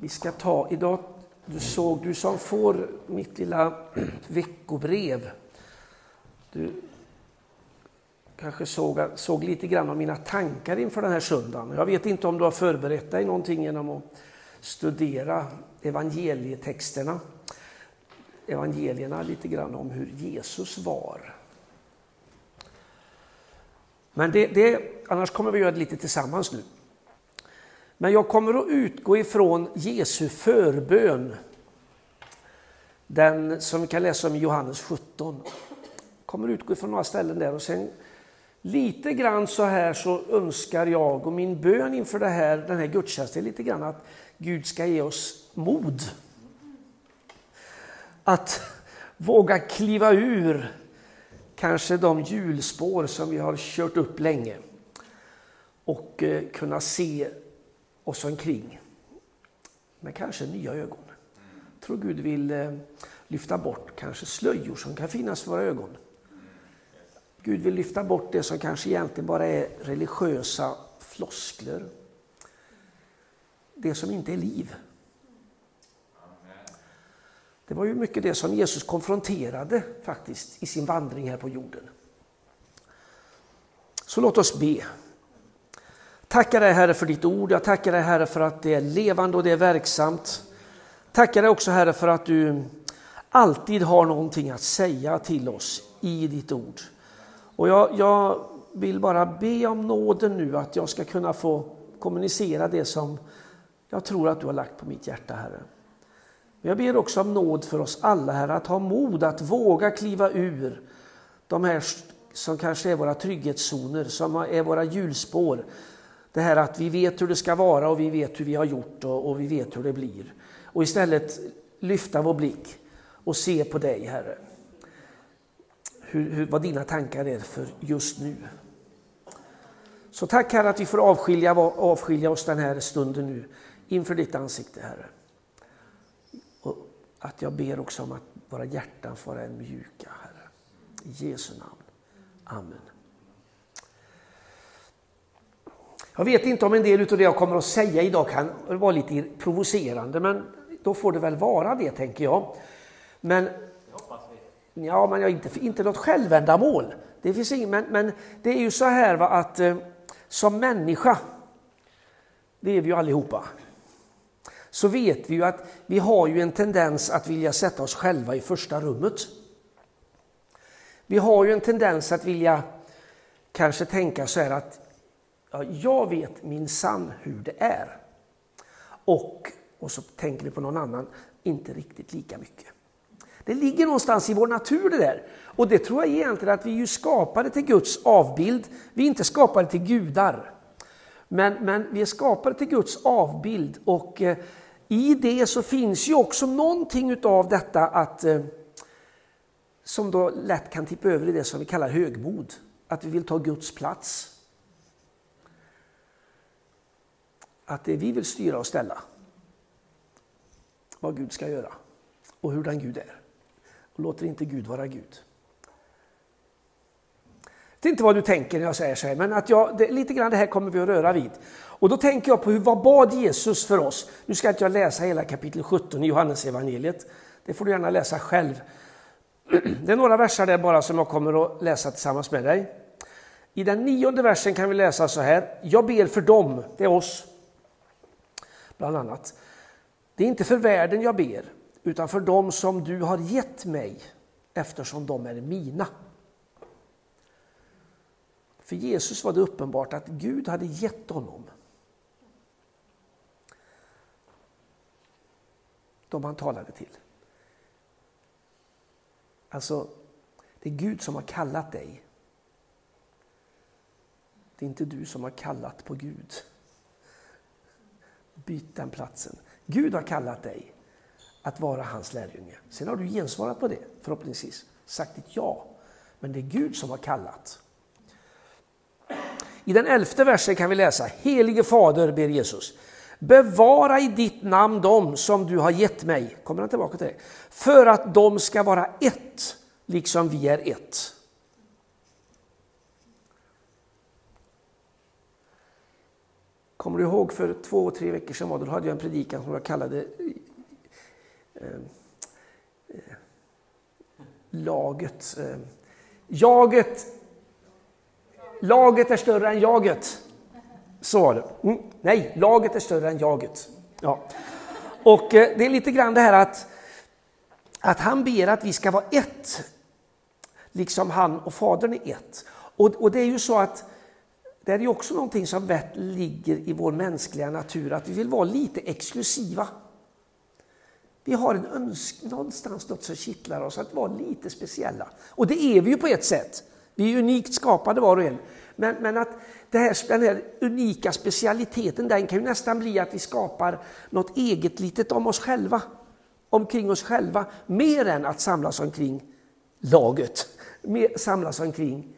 Vi ska ta idag, du såg, du som får mitt lilla veckobrev. Du kanske såg, såg lite grann av mina tankar inför den här söndagen. Jag vet inte om du har förberett dig någonting genom att studera evangelietexterna. Evangelierna lite grann om hur Jesus var. Men det, det, annars kommer vi göra det lite tillsammans nu. Men jag kommer att utgå ifrån Jesu förbön. Den som vi kan läsa om i Johannes 17. Jag kommer att utgå ifrån några ställen där och sen lite grann så här så önskar jag och min bön inför det här, den här gudstjänsten är lite grann att Gud ska ge oss mod. Att våga kliva ur kanske de hjulspår som vi har kört upp länge och eh, kunna se oss omkring med kanske nya ögon. Jag tror Gud vill eh, lyfta bort kanske slöjor som kan finnas för våra ögon. Gud vill lyfta bort det som kanske egentligen bara är religiösa floskler. Det som inte är liv. Det var ju mycket det som Jesus konfronterade faktiskt i sin vandring här på jorden. Så låt oss be. Tackar dig Herre för ditt ord. Jag tackar dig Herre för att det är levande och det är verksamt. Tackar dig också Herre för att du alltid har någonting att säga till oss i ditt ord. Och jag, jag vill bara be om nåden nu att jag ska kunna få kommunicera det som jag tror att du har lagt på mitt hjärta Herre. Men jag ber också om nåd för oss alla Herre, att ha mod att våga kliva ur de här som kanske är våra trygghetszoner, som är våra hjulspår. Det här att vi vet hur det ska vara och vi vet hur vi har gjort och, och vi vet hur det blir. Och istället lyfta vår blick och se på dig Herre. Hur, hur, vad dina tankar är för just nu. Så tack Herre att vi får avskilja, avskilja oss den här stunden nu inför ditt ansikte Herre att jag ber också om att våra hjärtan får vara mjuka, Herre. I Jesu namn. Amen. Jag vet inte om en del av det jag kommer att säga idag kan vara lite provocerande, men då får det väl vara det, tänker jag. Men, ja, men jag inte, inte något självändamål. Det finns ingen, men, men det är ju så här va, att eh, som människa, det är vi ju allihopa, så vet vi ju att vi har ju en tendens att vilja sätta oss själva i första rummet. Vi har ju en tendens att vilja kanske tänka så här att ja, jag vet min sann hur det är. Och, och så tänker vi på någon annan, inte riktigt lika mycket. Det ligger någonstans i vår natur det där. Och det tror jag egentligen att vi är ju skapade till Guds avbild. Vi är inte skapade till gudar. Men, men vi är skapade till Guds avbild och eh, i det så finns ju också någonting utav detta att eh, som då lätt kan tippa över i det som vi kallar högmod. Att vi vill ta Guds plats. Att det vi vill styra och ställa. Vad Gud ska göra och hur den Gud är. Och låter inte Gud vara Gud. Det är inte vad du tänker när jag säger så här, men att jag, det, lite grann det här kommer vi att röra vid. Och då tänker jag på hur, vad bad Jesus för oss? Nu ska inte jag läsa hela kapitel 17 i Johannes evangeliet. Det får du gärna läsa själv. Det är några verser där bara som jag kommer att läsa tillsammans med dig. I den nionde versen kan vi läsa så här. Jag ber för dem, det är oss, bland annat. Det är inte för världen jag ber, utan för dem som du har gett mig, eftersom de är mina. För Jesus var det uppenbart att Gud hade gett honom de han talade till. Alltså, det är Gud som har kallat dig. Det är inte du som har kallat på Gud. Byt den platsen. Gud har kallat dig att vara hans lärjunge. Sen har du gensvarat på det, förhoppningsvis. Sagt ditt ja. Men det är Gud som har kallat. I den elfte versen kan vi läsa, Helige Fader, ber Jesus, bevara i ditt namn dem som du har gett mig, kommer han tillbaka till det, för att de ska vara ett, liksom vi är ett. Kommer du ihåg för två, tre veckor sedan var då hade jag en predikan som jag kallade eh, eh, laget. Eh, jaget. Laget är större än jaget. Så var det. Mm. Nej, laget är större än jaget. Ja. Och eh, det är lite grann det här att, att han ber att vi ska vara ett. Liksom han och Fadern är ett. Och, och det är ju så att det är ju också någonting som ligger i vår mänskliga natur, att vi vill vara lite exklusiva. Vi har en önskan, någonstans något som kittlar oss att vara lite speciella. Och det är vi ju på ett sätt. Vi är unikt skapade var och en. Men, men att här, den här unika specialiteten, den kan ju nästan bli att vi skapar något eget litet om oss själva. Omkring oss själva, mer än att samlas omkring laget. Mer, samlas omkring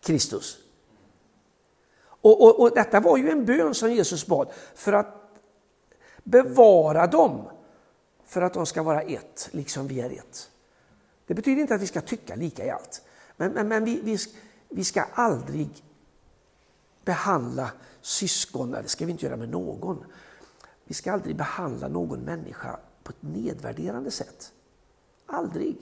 Kristus. Och, och, och detta var ju en bön som Jesus bad för att bevara dem för att de ska vara ett, liksom vi är ett. Det betyder inte att vi ska tycka lika i allt. Men, men, men vi, vi, vi ska aldrig behandla syskon, det ska vi inte göra med någon. Vi ska aldrig behandla någon människa på ett nedvärderande sätt. Aldrig.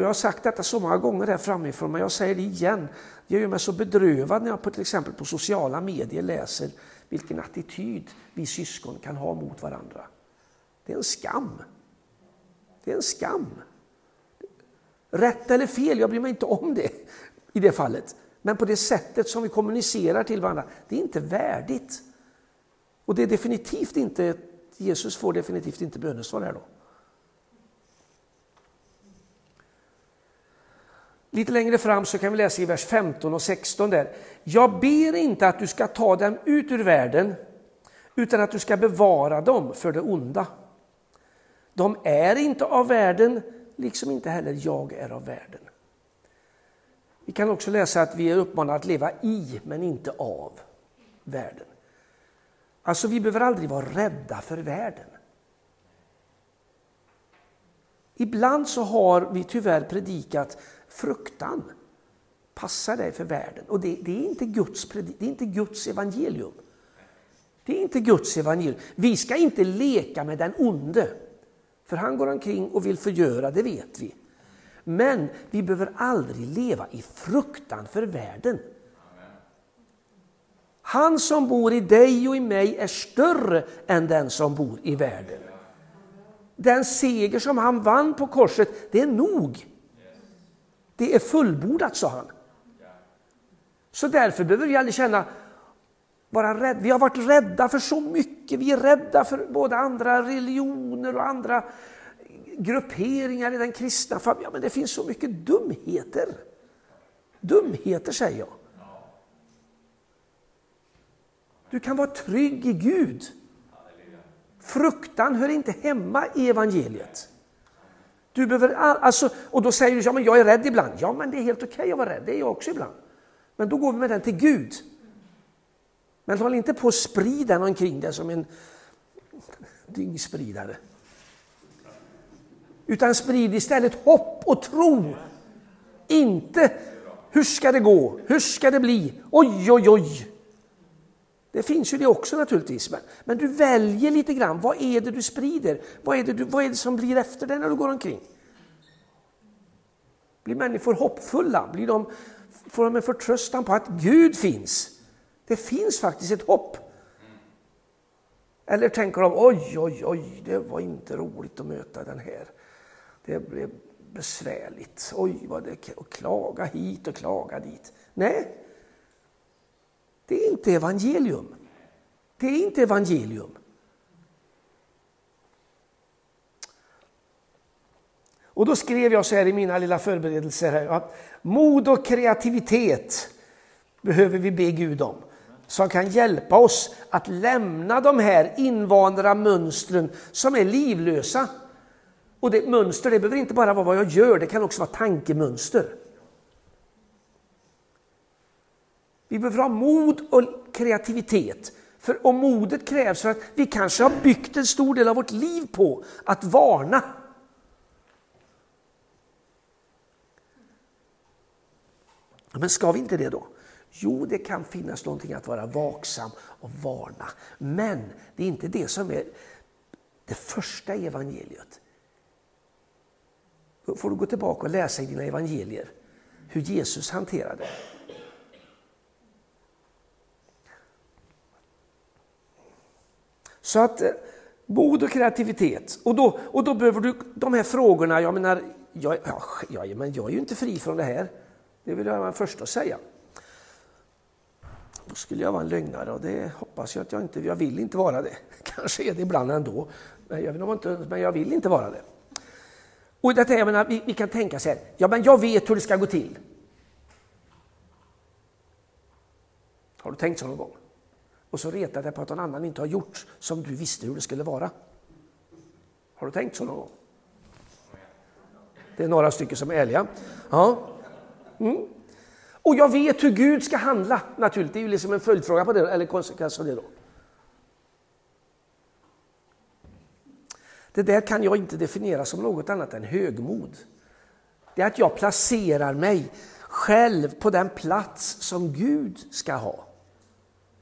Och jag har sagt detta så många gånger här framifrån, men jag säger det igen. Jag gör mig så bedrövad när jag på, till exempel på sociala medier läser vilken attityd vi syskon kan ha mot varandra. Det är en skam. Det är en skam. Rätt eller fel, jag bryr mig inte om det i det fallet. Men på det sättet som vi kommunicerar till varandra, det är inte värdigt. Och det är definitivt inte, Jesus får definitivt inte bönesvar här då. Lite längre fram så kan vi läsa i vers 15 och 16 där. Jag ber inte att du ska ta dem ut ur världen, utan att du ska bevara dem för det onda. De är inte av världen, liksom inte heller jag är av världen. Vi kan också läsa att vi är uppmanade att leva i, men inte av, världen. Alltså, vi behöver aldrig vara rädda för världen. Ibland så har vi tyvärr predikat fruktan. Passa dig för världen. Och det, det, är inte Guds, det är inte Guds evangelium. Det är inte Guds evangelium. Vi ska inte leka med den onde. För han går omkring och vill förgöra, det vet vi. Men vi behöver aldrig leva i fruktan för världen. Han som bor i dig och i mig är större än den som bor i världen. Den seger som han vann på korset, det är nog. Det är fullbordat, sa han. Så därför behöver vi aldrig känna, vara rädda. Vi har varit rädda för så mycket. Vi är rädda för både andra religioner och andra grupperingar i den kristna familjen. Ja, men det finns så mycket dumheter. Dumheter, säger jag. Du kan vara trygg i Gud. Fruktan hör inte hemma i evangeliet. Du behöver, alltså, och då säger du, ja men jag är rädd ibland. Ja men det är helt okej okay att vara rädd, det är jag också ibland. Men då går vi med den till Gud. Men håll inte på att sprida den omkring dig som en dyngspridare. Utan sprid istället hopp och tro. Inte hur ska det gå, hur ska det bli, oj oj oj. Det finns ju det också naturligtvis. Men, men du väljer lite grann, vad är det du sprider? Vad är det, du, vad är det som blir efter dig när du går omkring? Blir människor hoppfulla? Blir de, får de en förtröstan på att Gud finns? Det finns faktiskt ett hopp. Eller tänker de, oj, oj, oj, det var inte roligt att möta den här. Det blev besvärligt. Oj, vad det och klaga hit och klaga dit. Nej, det är inte evangelium. Det är inte evangelium. Och då skrev jag så här i mina lilla förberedelser här, att mod och kreativitet behöver vi be Gud om. Som kan hjälpa oss att lämna de här invanda mönstren som är livlösa. Och det mönster det behöver inte bara vara vad jag gör, det kan också vara tankemönster. Vi behöver ha mod och kreativitet. För om modet krävs för att vi kanske har byggt en stor del av vårt liv på att varna. Men ska vi inte det då? Jo, det kan finnas någonting att vara vaksam och varna. Men det är inte det som är det första evangeliet. Då får du gå tillbaka och läsa i dina evangelier hur Jesus hanterade Så att eh, mod och kreativitet. Och då, och då behöver du de här frågorna, jag menar, jag, ja, men jag är ju inte fri från det här. Det vill jag vara den första att säga. Då skulle jag vara en lögnare och det hoppas jag att jag inte, jag vill inte vara det. Kanske är det ibland ändå, men jag, inte, men jag vill inte vara det. Och detta, jag menar, vi, vi kan tänka så här, ja men jag vet hur det ska gå till. Har du tänkt så någon gång? Och så retar dig på att någon annan inte har gjort som du visste hur det skulle vara. Har du tänkt så någon gång? Det är några stycken som är ärliga. Ja. Mm. Och jag vet hur Gud ska handla naturligt. Det är ju liksom en följdfråga på det, eller konsekvens av det då. Det där kan jag inte definiera som något annat än högmod. Det är att jag placerar mig själv på den plats som Gud ska ha.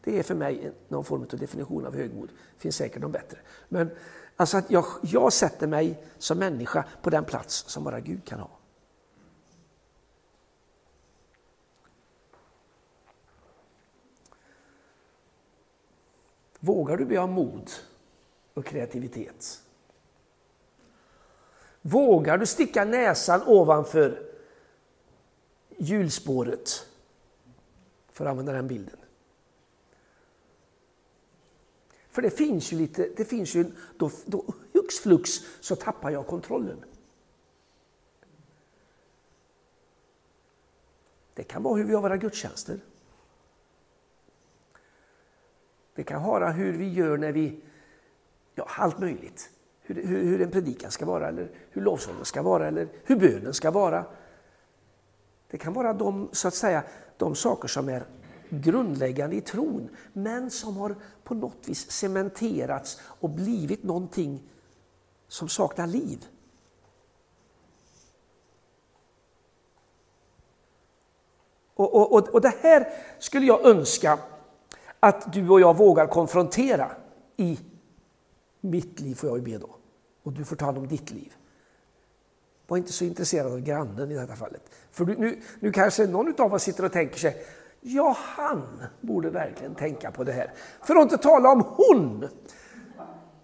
Det är för mig någon form av definition av högmod. Det finns säkert någon bättre. Men alltså att jag, jag sätter mig som människa på den plats som bara Gud kan ha. Vågar du be om mod och kreativitet? Vågar du sticka näsan ovanför hjulspåret? För att använda den bilden. För det finns ju lite, det finns ju, då, då hux flux så tappar jag kontrollen. Det kan vara hur vi har våra gudstjänster. Det kan vara hur vi gör när vi, ja allt möjligt. Hur, hur, hur en predikan ska vara, eller hur lovsången ska vara, eller hur bönen ska vara. Det kan vara de, så att säga, de saker som är grundläggande i tron, men som har på något vis cementerats och blivit någonting som saknar liv. Och, och, och, det här skulle jag önska att du och jag vågar konfrontera i mitt liv, får jag ju be då. Och du får ta hand om ditt liv. Var inte så intresserad av grannen i detta fallet. För nu, nu kanske någon av oss sitter och tänker sig, Ja, han borde verkligen tänka på det här. För att inte tala om hon.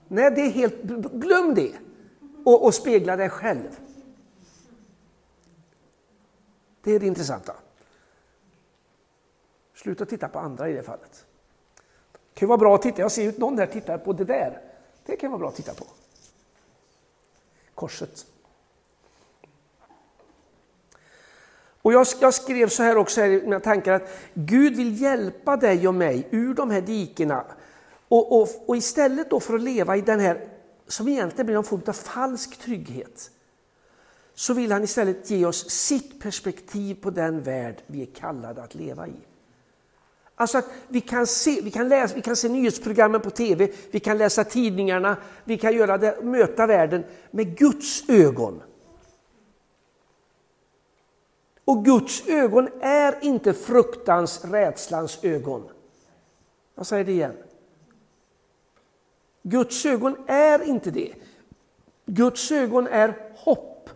Nej, det är helt, glöm det och, och spegla dig själv. Det är det intressanta. Sluta titta på andra i det fallet. Det kan vara bra att titta, jag ser ut någon där tittar på det där. Det kan vara bra att titta på. Korset. Och jag, jag, skrev så här också här i mina tankar att Gud vill hjälpa dig och mig ur de här dikena. Och, och, och istället då för att leva i den här, som egentligen blir någon form av falsk trygghet, så vill han istället ge oss sitt perspektiv på den värld vi är kallade att leva i. Alltså att vi kan, se, vi, kan läsa, vi kan se nyhetsprogrammen på tv, vi kan läsa tidningarna, vi kan göra det, möta världen med Guds ögon. Och Guds ögon är inte fruktans, rädslans ögon. Jag säger det igen. Guds ögon är inte det. Guds ögon är hopp,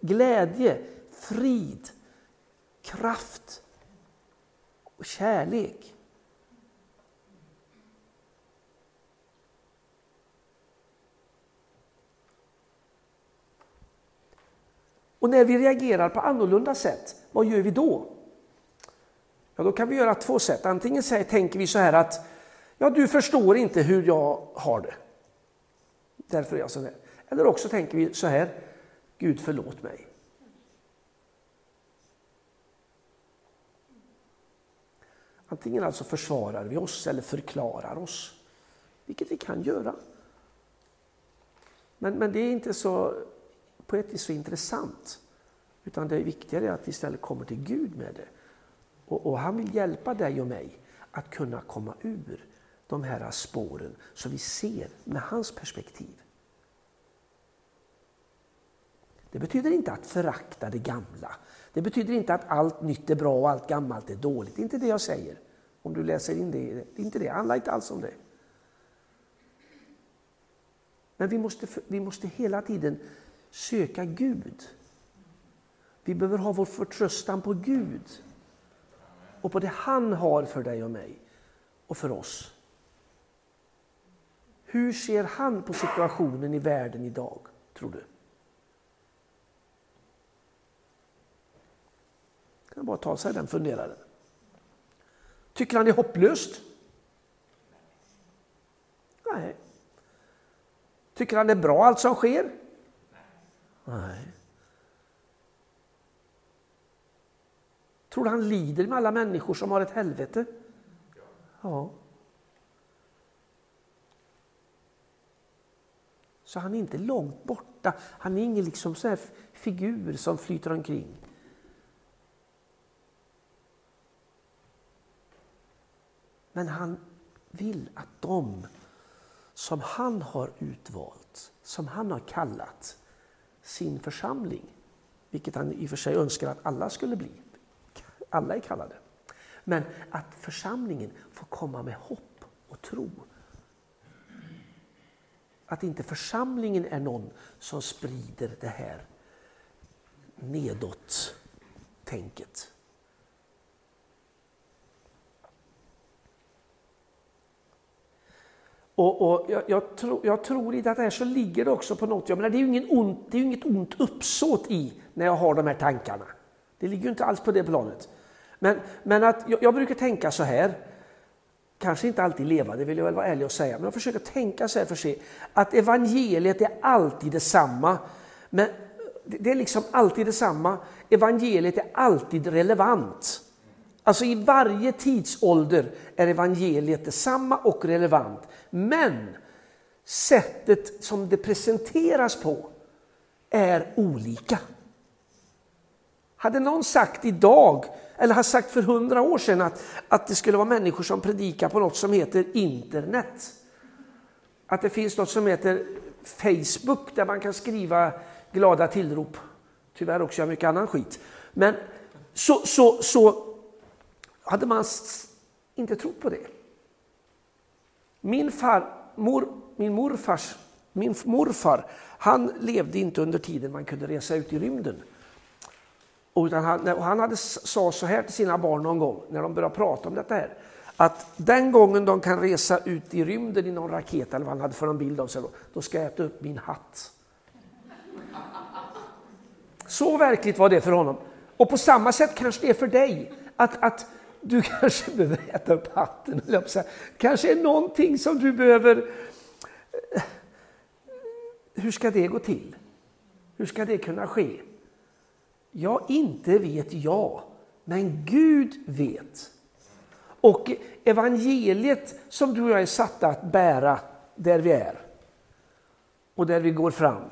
glädje, frid, kraft och kärlek. Och när vi reagerar på annorlunda sätt, vad gör vi då? Ja, då kan vi göra två sätt. Antingen säger, tänker vi så här att ja, du förstår inte hur jag har det. Därför är jag så här. Eller också tänker vi så här, Gud förlåt mig. Antingen alltså försvarar vi oss eller förklarar oss, vilket vi kan göra. Men, men det är inte så på ett vis så intressant. Utan det viktigare är att vi istället kommer till Gud med det. Och, och, han vill hjälpa dig och mig att kunna komma ur de här spåren så vi ser med hans perspektiv. Det betyder inte att förakta det gamla. Det betyder inte att allt nytt är bra och allt gammalt är dåligt. Det är inte det jag säger. Om du läser in det. Det är inte det. Det handlar inte alls om det. Men vi måste, vi måste hela tiden söka Gud. Vi behöver ha vår förtröstan på Gud och på det han har för dig och mig och för oss. Hur ser han på situationen i världen idag, tror du? Kan bara ta sig den funderaren. Tycker han det är hopplöst? Nej. Tycker han det är bra allt som sker? Nej. Tror du han lider med alla människor som har ett helvete? Ja. Så han är inte långt borta. Han är ingen liksom så figur som flyter omkring. Men han vill att de som han har utvalt, som han har kallat sin församling, vilket han i och för sig önskar att alla skulle bli. Alla är kallade. Men att församlingen får komma med hopp och tro. Att inte församlingen är någon som sprider det här nedåt-tänket. Och, och jag, jag, tro, jag, tror i det här så ligger det också på något, jag menar, det är ju ingen ont, det är inget ont uppsåt i när jag har de här tankarna. Det ligger ju inte alls på det planet. Men, men att jag, jag brukar tänka så här, kanske inte alltid leva, det vill jag väl vara ärlig och säga, men jag försöker tänka så här för sig, att evangeliet är alltid detsamma. Men det är liksom alltid detsamma. Evangeliet är alltid relevant. Alltså i varje tidsålder är evangeliet detsamma och relevant. Men sättet som det presenteras på är olika. Hade någon sagt idag, eller har sagt för hundra år sedan att, att det skulle vara människor som predikar på något som heter internet. Att det finns något som heter Facebook där man kan skriva glada tillrop. Tyvärr också mycket annan skit. Men så, så, så hade man inte trott på det. Min, far, mor, min, morfars, min morfar han levde inte under tiden man kunde resa ut i rymden. Utan han, han hade sa så här till sina barn någon gång när de började prata om detta här. Att den gången de kan resa ut i rymden i någon raket eller vad han hade för någon bild av sig då, då ska jag äta upp min hatt. Så verkligt var det för honom. Och på samma sätt kanske det är för dig. Att, att du kanske behöver äta upp hatten. Kanske är någonting som du behöver... Eh, hur ska det gå till? Hur ska det kunna ske? Ja, inte vet jag, men Gud vet. Och evangeliet som du och jag är satta att bära där vi är och där vi går fram.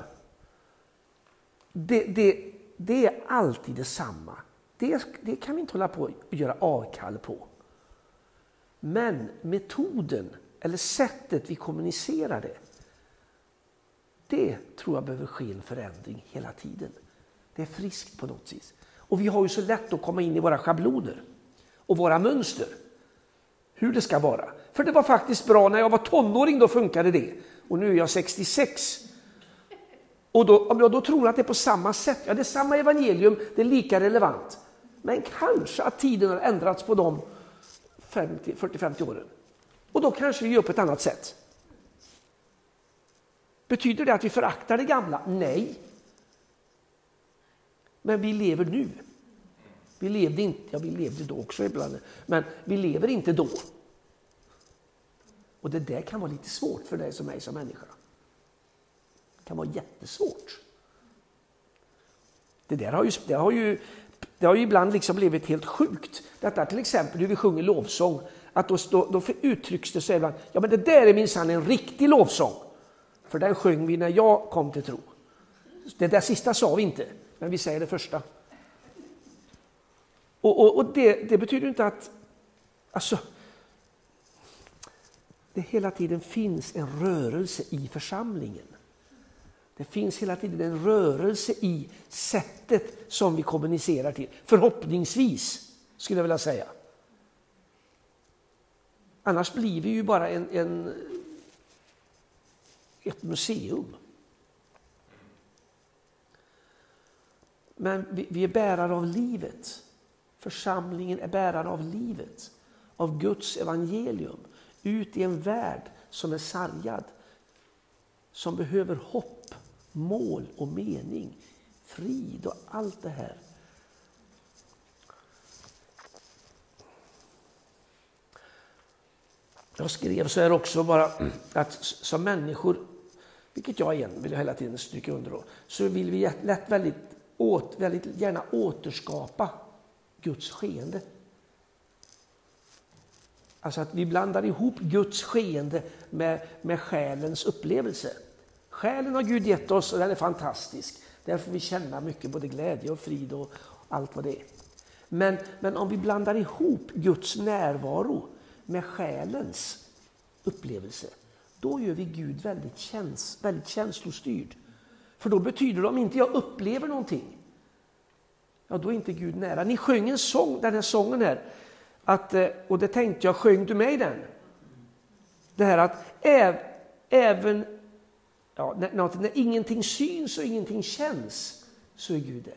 Det, det, det är alltid detsamma. Det, det kan vi inte hålla på och göra avkall på. Men metoden, eller sättet vi kommunicerar det, det tror jag behöver ske en förändring hela tiden. Det är friskt på något vis. Och vi har ju så lätt att komma in i våra schabloner och våra mönster. Hur det ska vara. För det var faktiskt bra när jag var tonåring, då funkade det. Och nu är jag 66. Och då, om jag då tror att det är på samma sätt, ja det är samma evangelium, det är lika relevant. Men kanske att tiden har ändrats på de 40-50 åren. Och då kanske vi gör på ett annat sätt. Betyder det att vi föraktar det gamla? Nej. Men vi lever nu. Vi levde inte, ja vi levde då också ibland, men vi lever inte då. Och det där kan vara lite svårt för dig som mig som människa. Det kan vara jättesvårt. Det där har ju, det har ju det har ju ibland liksom blivit helt sjukt. Detta till exempel hur vi sjunger lovsång. Att då, då, då uttrycks det så ibland, ja men det där är minsann en riktig lovsång. För den sjöng vi när jag kom till tro. Det där sista sa vi inte, men vi säger det första. Och, och, och det, det, betyder inte att alltså, det hela tiden finns en rörelse i församlingen. Det finns hela tiden en rörelse i sättet som vi kommunicerar till. Förhoppningsvis, skulle jag vilja säga. Annars blir vi ju bara en, en ett museum. Men vi, vi är bärare av livet. Församlingen är bärare av livet, av Guds evangelium, ut i en värld som är sargad, som behöver hopp, mål och mening, frid och allt det här. Jag skrev så här också bara att som människor, vilket jag igen vill jag hela tiden stryka under då, så vill vi lätt väldigt, åt, väldigt gärna återskapa Guds skeende. Alltså att vi blandar ihop Guds skeende med, med själens upplevelse. Själen har Gud gett oss och den är fantastisk. Där får vi känna mycket, både glädje och frid och allt vad det är. Men, men om vi blandar ihop Guds närvaro med själens upplevelse, då gör vi Gud väldigt, käns väldigt känslostyrd. För då betyder det om inte jag upplever någonting, ja då är inte Gud nära. Ni sjöng en sång, den här sången här, att, eh, och det tänkte jag, sjöng du med i den? Det här att äv, även ja, när, när ingenting syns och ingenting känns, så är Gud där.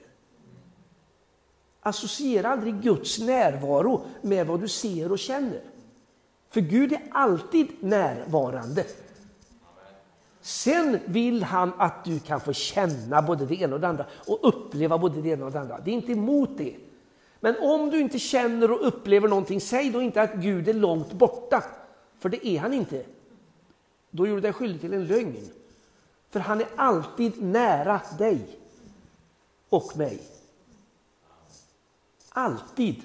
Associera aldrig Guds närvaro med vad du ser och känner. För Gud är alltid närvarande. Sen vill han att du kan få känna både det ena och det andra och uppleva både det ena och det andra. Det är inte emot det. Men om du inte känner och upplever någonting, säg då inte att Gud är långt borta. För det är han inte. Då gör du dig skyldig till en lögn. För han är alltid nära dig och mig. Alltid.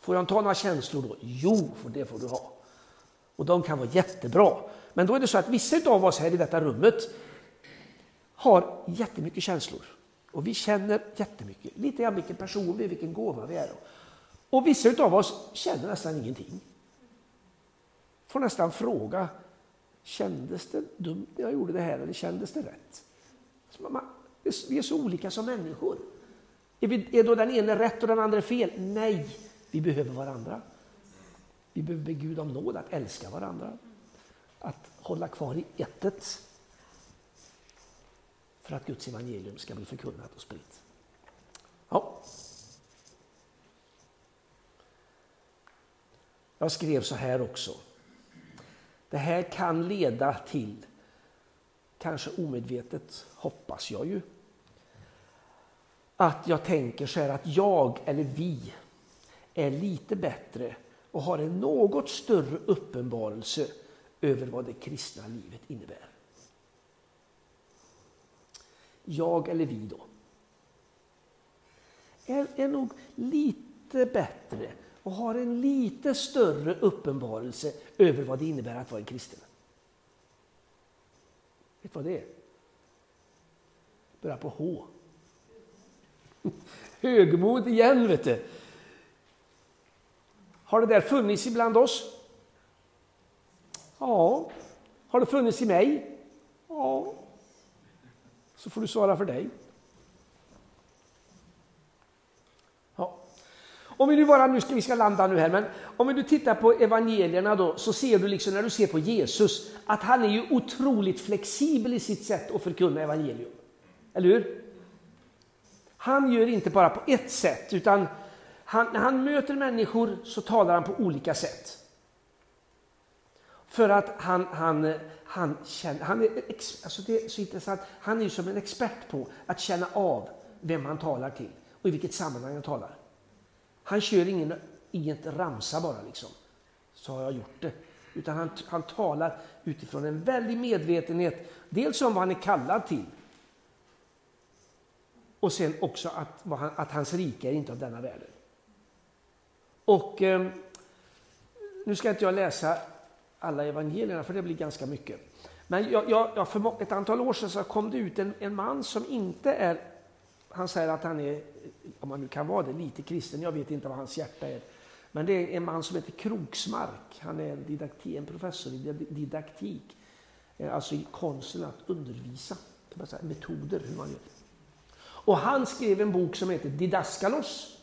Får jag ta några känslor då? Jo, för det får du ha. Och de kan vara jättebra. Men då är det så att vissa av oss här i detta rummet har jättemycket känslor. Och vi känner jättemycket. Lite grann vilken person vi är, vilken gåva vi är. Och vissa av oss känner nästan ingenting. Får nästan fråga, kändes det dumt när jag gjorde det här eller kändes det rätt? Vi är så olika som människor. Är, vi, är då den ene rätt och den andra fel? Nej, vi behöver varandra. Vi behöver be Gud om nåd att älska varandra. Att hålla kvar i ettet. För att Guds evangelium ska bli förkunnat och spritt. Ja. Jag skrev så här också. Det här kan leda till, kanske omedvetet hoppas jag ju, att jag tänker så här att jag eller vi är lite bättre och har en något större uppenbarelse över vad det kristna livet innebär. Jag eller vi då är, är nog lite bättre och har en lite större uppenbarelse över vad det innebär att vara en kristen. Vet du vad det är? Börjar på H. Högmod igen, vet du. Har det där funnits ibland oss? Ja. Har det funnits i mig? Ja. Så får du svara för dig. Om vi nu bara, nu ska vi ska landa nu här, men om vi nu tittar på evangelierna då så ser du liksom när du ser på Jesus att han är ju otroligt flexibel i sitt sätt att förkunna evangelium. Eller hur? Han gör inte bara på ett sätt utan han, när han möter människor så talar han på olika sätt. För att han, han, han, känner, han är, alltså det är så intressant, han är ju som en expert på att känna av vem han talar till och i vilket sammanhang han talar. Han kör ingen, inget ramsa bara liksom, så har jag gjort det. Utan han, han talar utifrån en väldig medvetenhet, dels om vad han är kallad till och sen också att, han, att hans rike är inte av denna världen. Och eh, nu ska inte jag läsa alla evangelierna för det blir ganska mycket. Men jag, jag, för ett antal år sedan så kom det ut en, en man som inte är, han säger att han är, om man nu kan vara det, lite kristen, jag vet inte vad hans hjärta är. Men det är en man som heter Kroksmark, han är en, didaktik, en professor i didaktik eh, alltså i konsten att undervisa, metoder hur man gör. Och han skrev en bok som heter Didaskalos,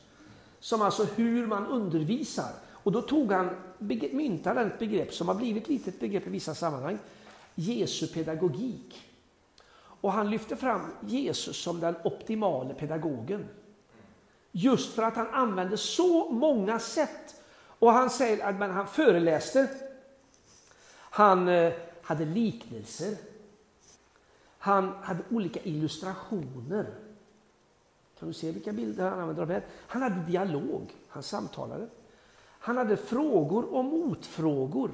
som alltså hur man undervisar. Och då tog han, myntade ett begrepp som har blivit lite ett begrepp i vissa sammanhang, Jesu pedagogik. Och han lyfte fram Jesus som den optimala pedagogen. Just för att han använde så många sätt. Och han säger att han föreläste. Han eh, hade liknelser. Han hade olika illustrationer. Kan du se vilka bilder han använde? Här? Han hade dialog, han samtalade. Han hade frågor och motfrågor.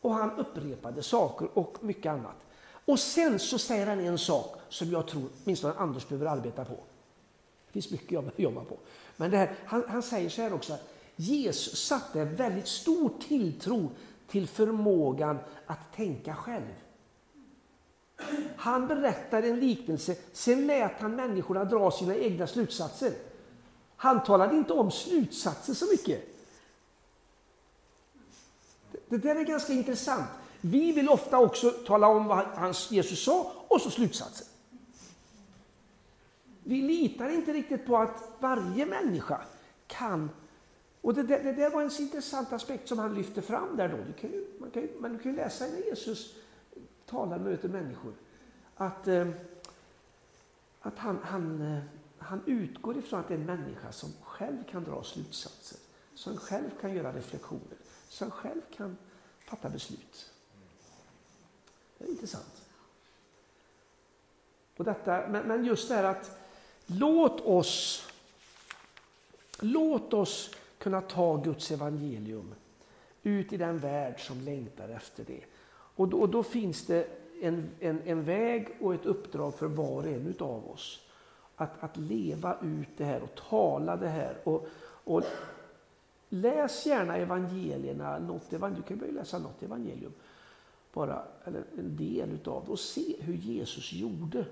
Och han upprepade saker och mycket annat. Och sen så säger han en sak som jag tror åtminstone Anders behöver arbeta på. Det finns mycket jag behöver jobba på. Men det här, han, han säger så här också att Jesus satte en väldigt stor tilltro till förmågan att tänka själv. Han berättar en liknelse, sen lät han människorna dra sina egna slutsatser. Han talade inte om slutsatser så mycket. Det där är ganska intressant. Vi vill ofta också tala om vad hans Jesus sa och så slutsatsen. Vi litar inte riktigt på att varje människa kan och det, det, det där var en intressant aspekt som han lyfte fram där då. Du kan ju, man kan ju, man kan ju läsa när Jesus talar möter människor. Att, eh, att han, han, eh, han utgår ifrån att det är en människa som själv kan dra slutsatser. Som själv kan göra reflektioner. Som själv kan fatta beslut. Det är intressant. Och detta, men, men just det här att låt oss, låt oss kunna ta Guds evangelium ut i den värld som längtar efter det. Och då, och då finns det en, en, en, väg och ett uppdrag för var och en av oss. Att, att leva ut det här och tala det här. Och, och läs gärna evangelierna, något evangelium. du kan börja läsa något evangelium. Bara, eller en del utav det och se hur Jesus gjorde.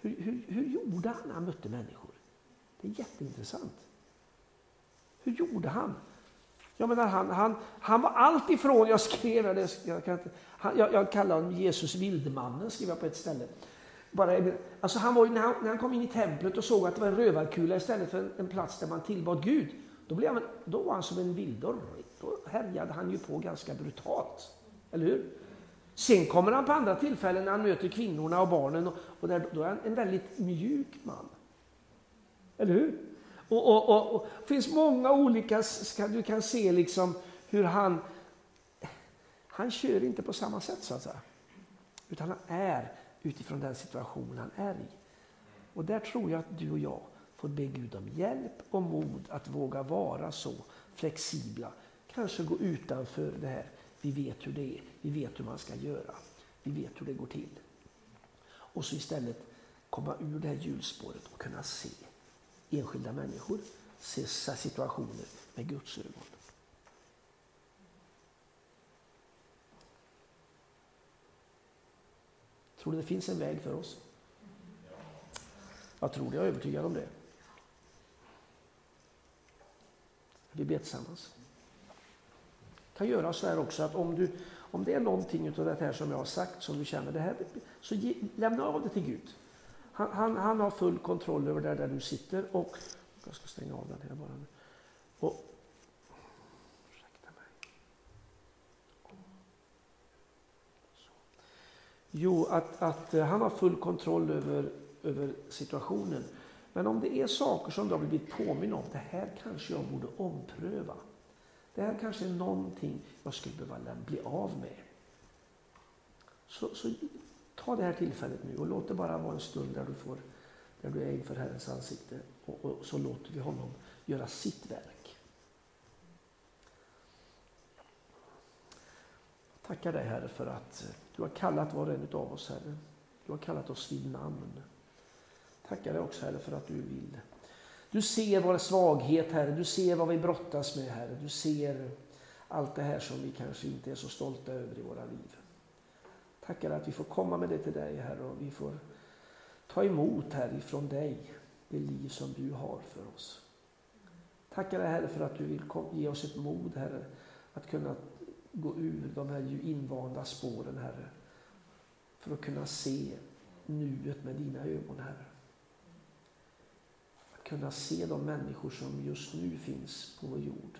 Hur, hur, hur gjorde han när han mötte människor? Det är jätteintressant. Hur gjorde han? Jag menar, han, han, han var allt ifrån, jag skrev det, jag, kan inte, han, jag, jag kallar honom Jesus Vildmannen, skrev jag på ett ställe. Bara, alltså han var när, han, när han kom in i templet och såg att det var en rövarkula istället för en, en plats där man tillbad Gud, då, blev han, då var han som en vildor. Då härjade han ju på ganska brutalt. Eller hur? Sen kommer han på andra tillfällen när han möter kvinnorna och barnen och, och där, då är han en väldigt mjuk man. Eller hur? Och, och, och, och Det finns många olika, du kan se liksom hur han, han kör inte på samma sätt så att säga. Utan han är utifrån den situation han är i. Och där tror jag att du och jag får be Gud om hjälp och mod att våga vara så flexibla. Kanske gå utanför det här. Vi vet hur det är, vi vet hur man ska göra, vi vet hur det går till. Och så istället komma ur det här hjulspåret och kunna se enskilda människor, se situationer med Guds ögon. Tror du det finns en väg för oss? Jag tror det, jag är övertygad om det. Vi ber tillsammans. Jag kan göra så här också att om, du, om det är någonting av det här som jag har sagt som du känner det här, så ge, lämna av det till Gud. Han, han, han, har full kontroll över det där du sitter och jag ska stänga av den här bara nu. Och, ursäkta mig. Jo, att, att eh, han har full kontroll över, över situationen. Men om det är saker som du har blivit påminn om, det här kanske jag borde ompröva. Det här kanske är någonting jag skulle behöva bli av med. Så, så ta det här tillfället nu och låt det bara vara en stund där du, får, där du är inför Herrens ansikte och, och så låter vi honom göra sitt verk. Jag tackar dig Herre för att du har kallat var och en av oss Herre. Du har kallat oss vid namn. Tackar dig också Herre för att du vill. Du ser vår svaghet Herre, du ser vad vi brottas med Herre. Du ser allt det här som vi kanske inte är så stolta över i våra liv. Tackar att vi får komma med det till dig Herre och vi får ta emot Herre ifrån dig det liv som du har för oss. Tackar dig Herre för att du vill ge oss ett mod Herre att kunna gå ur de här invanda spåren Herre för att kunna se nuet med dina ögon, Herre. Kunna se de människor som just nu finns på vår jord.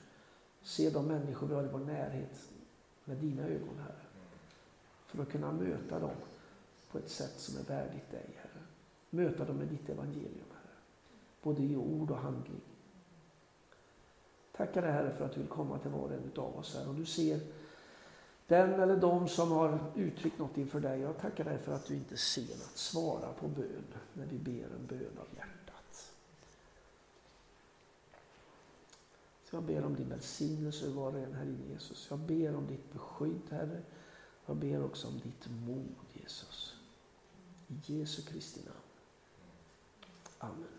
Se de människor vi har i vår närhet med dina ögon, Herre. För att kunna möta dem på ett sätt som är värdigt dig, Herre. Möta dem med ditt evangelium, Herre. Både i ord och handling. Tackar dig Herre för att du vill komma till var och en av oss här. Och du ser den eller de som har uttryckt något inför dig. Jag tackar dig för att du inte ser att svara på bön när vi ber en bön av hjärtat. Så jag ber om din välsignelse över var och en, Herre Jesus. Jag ber om ditt beskydd, Herre. Jag ber också om ditt mod, Jesus. I Jesu Kristi namn. Amen.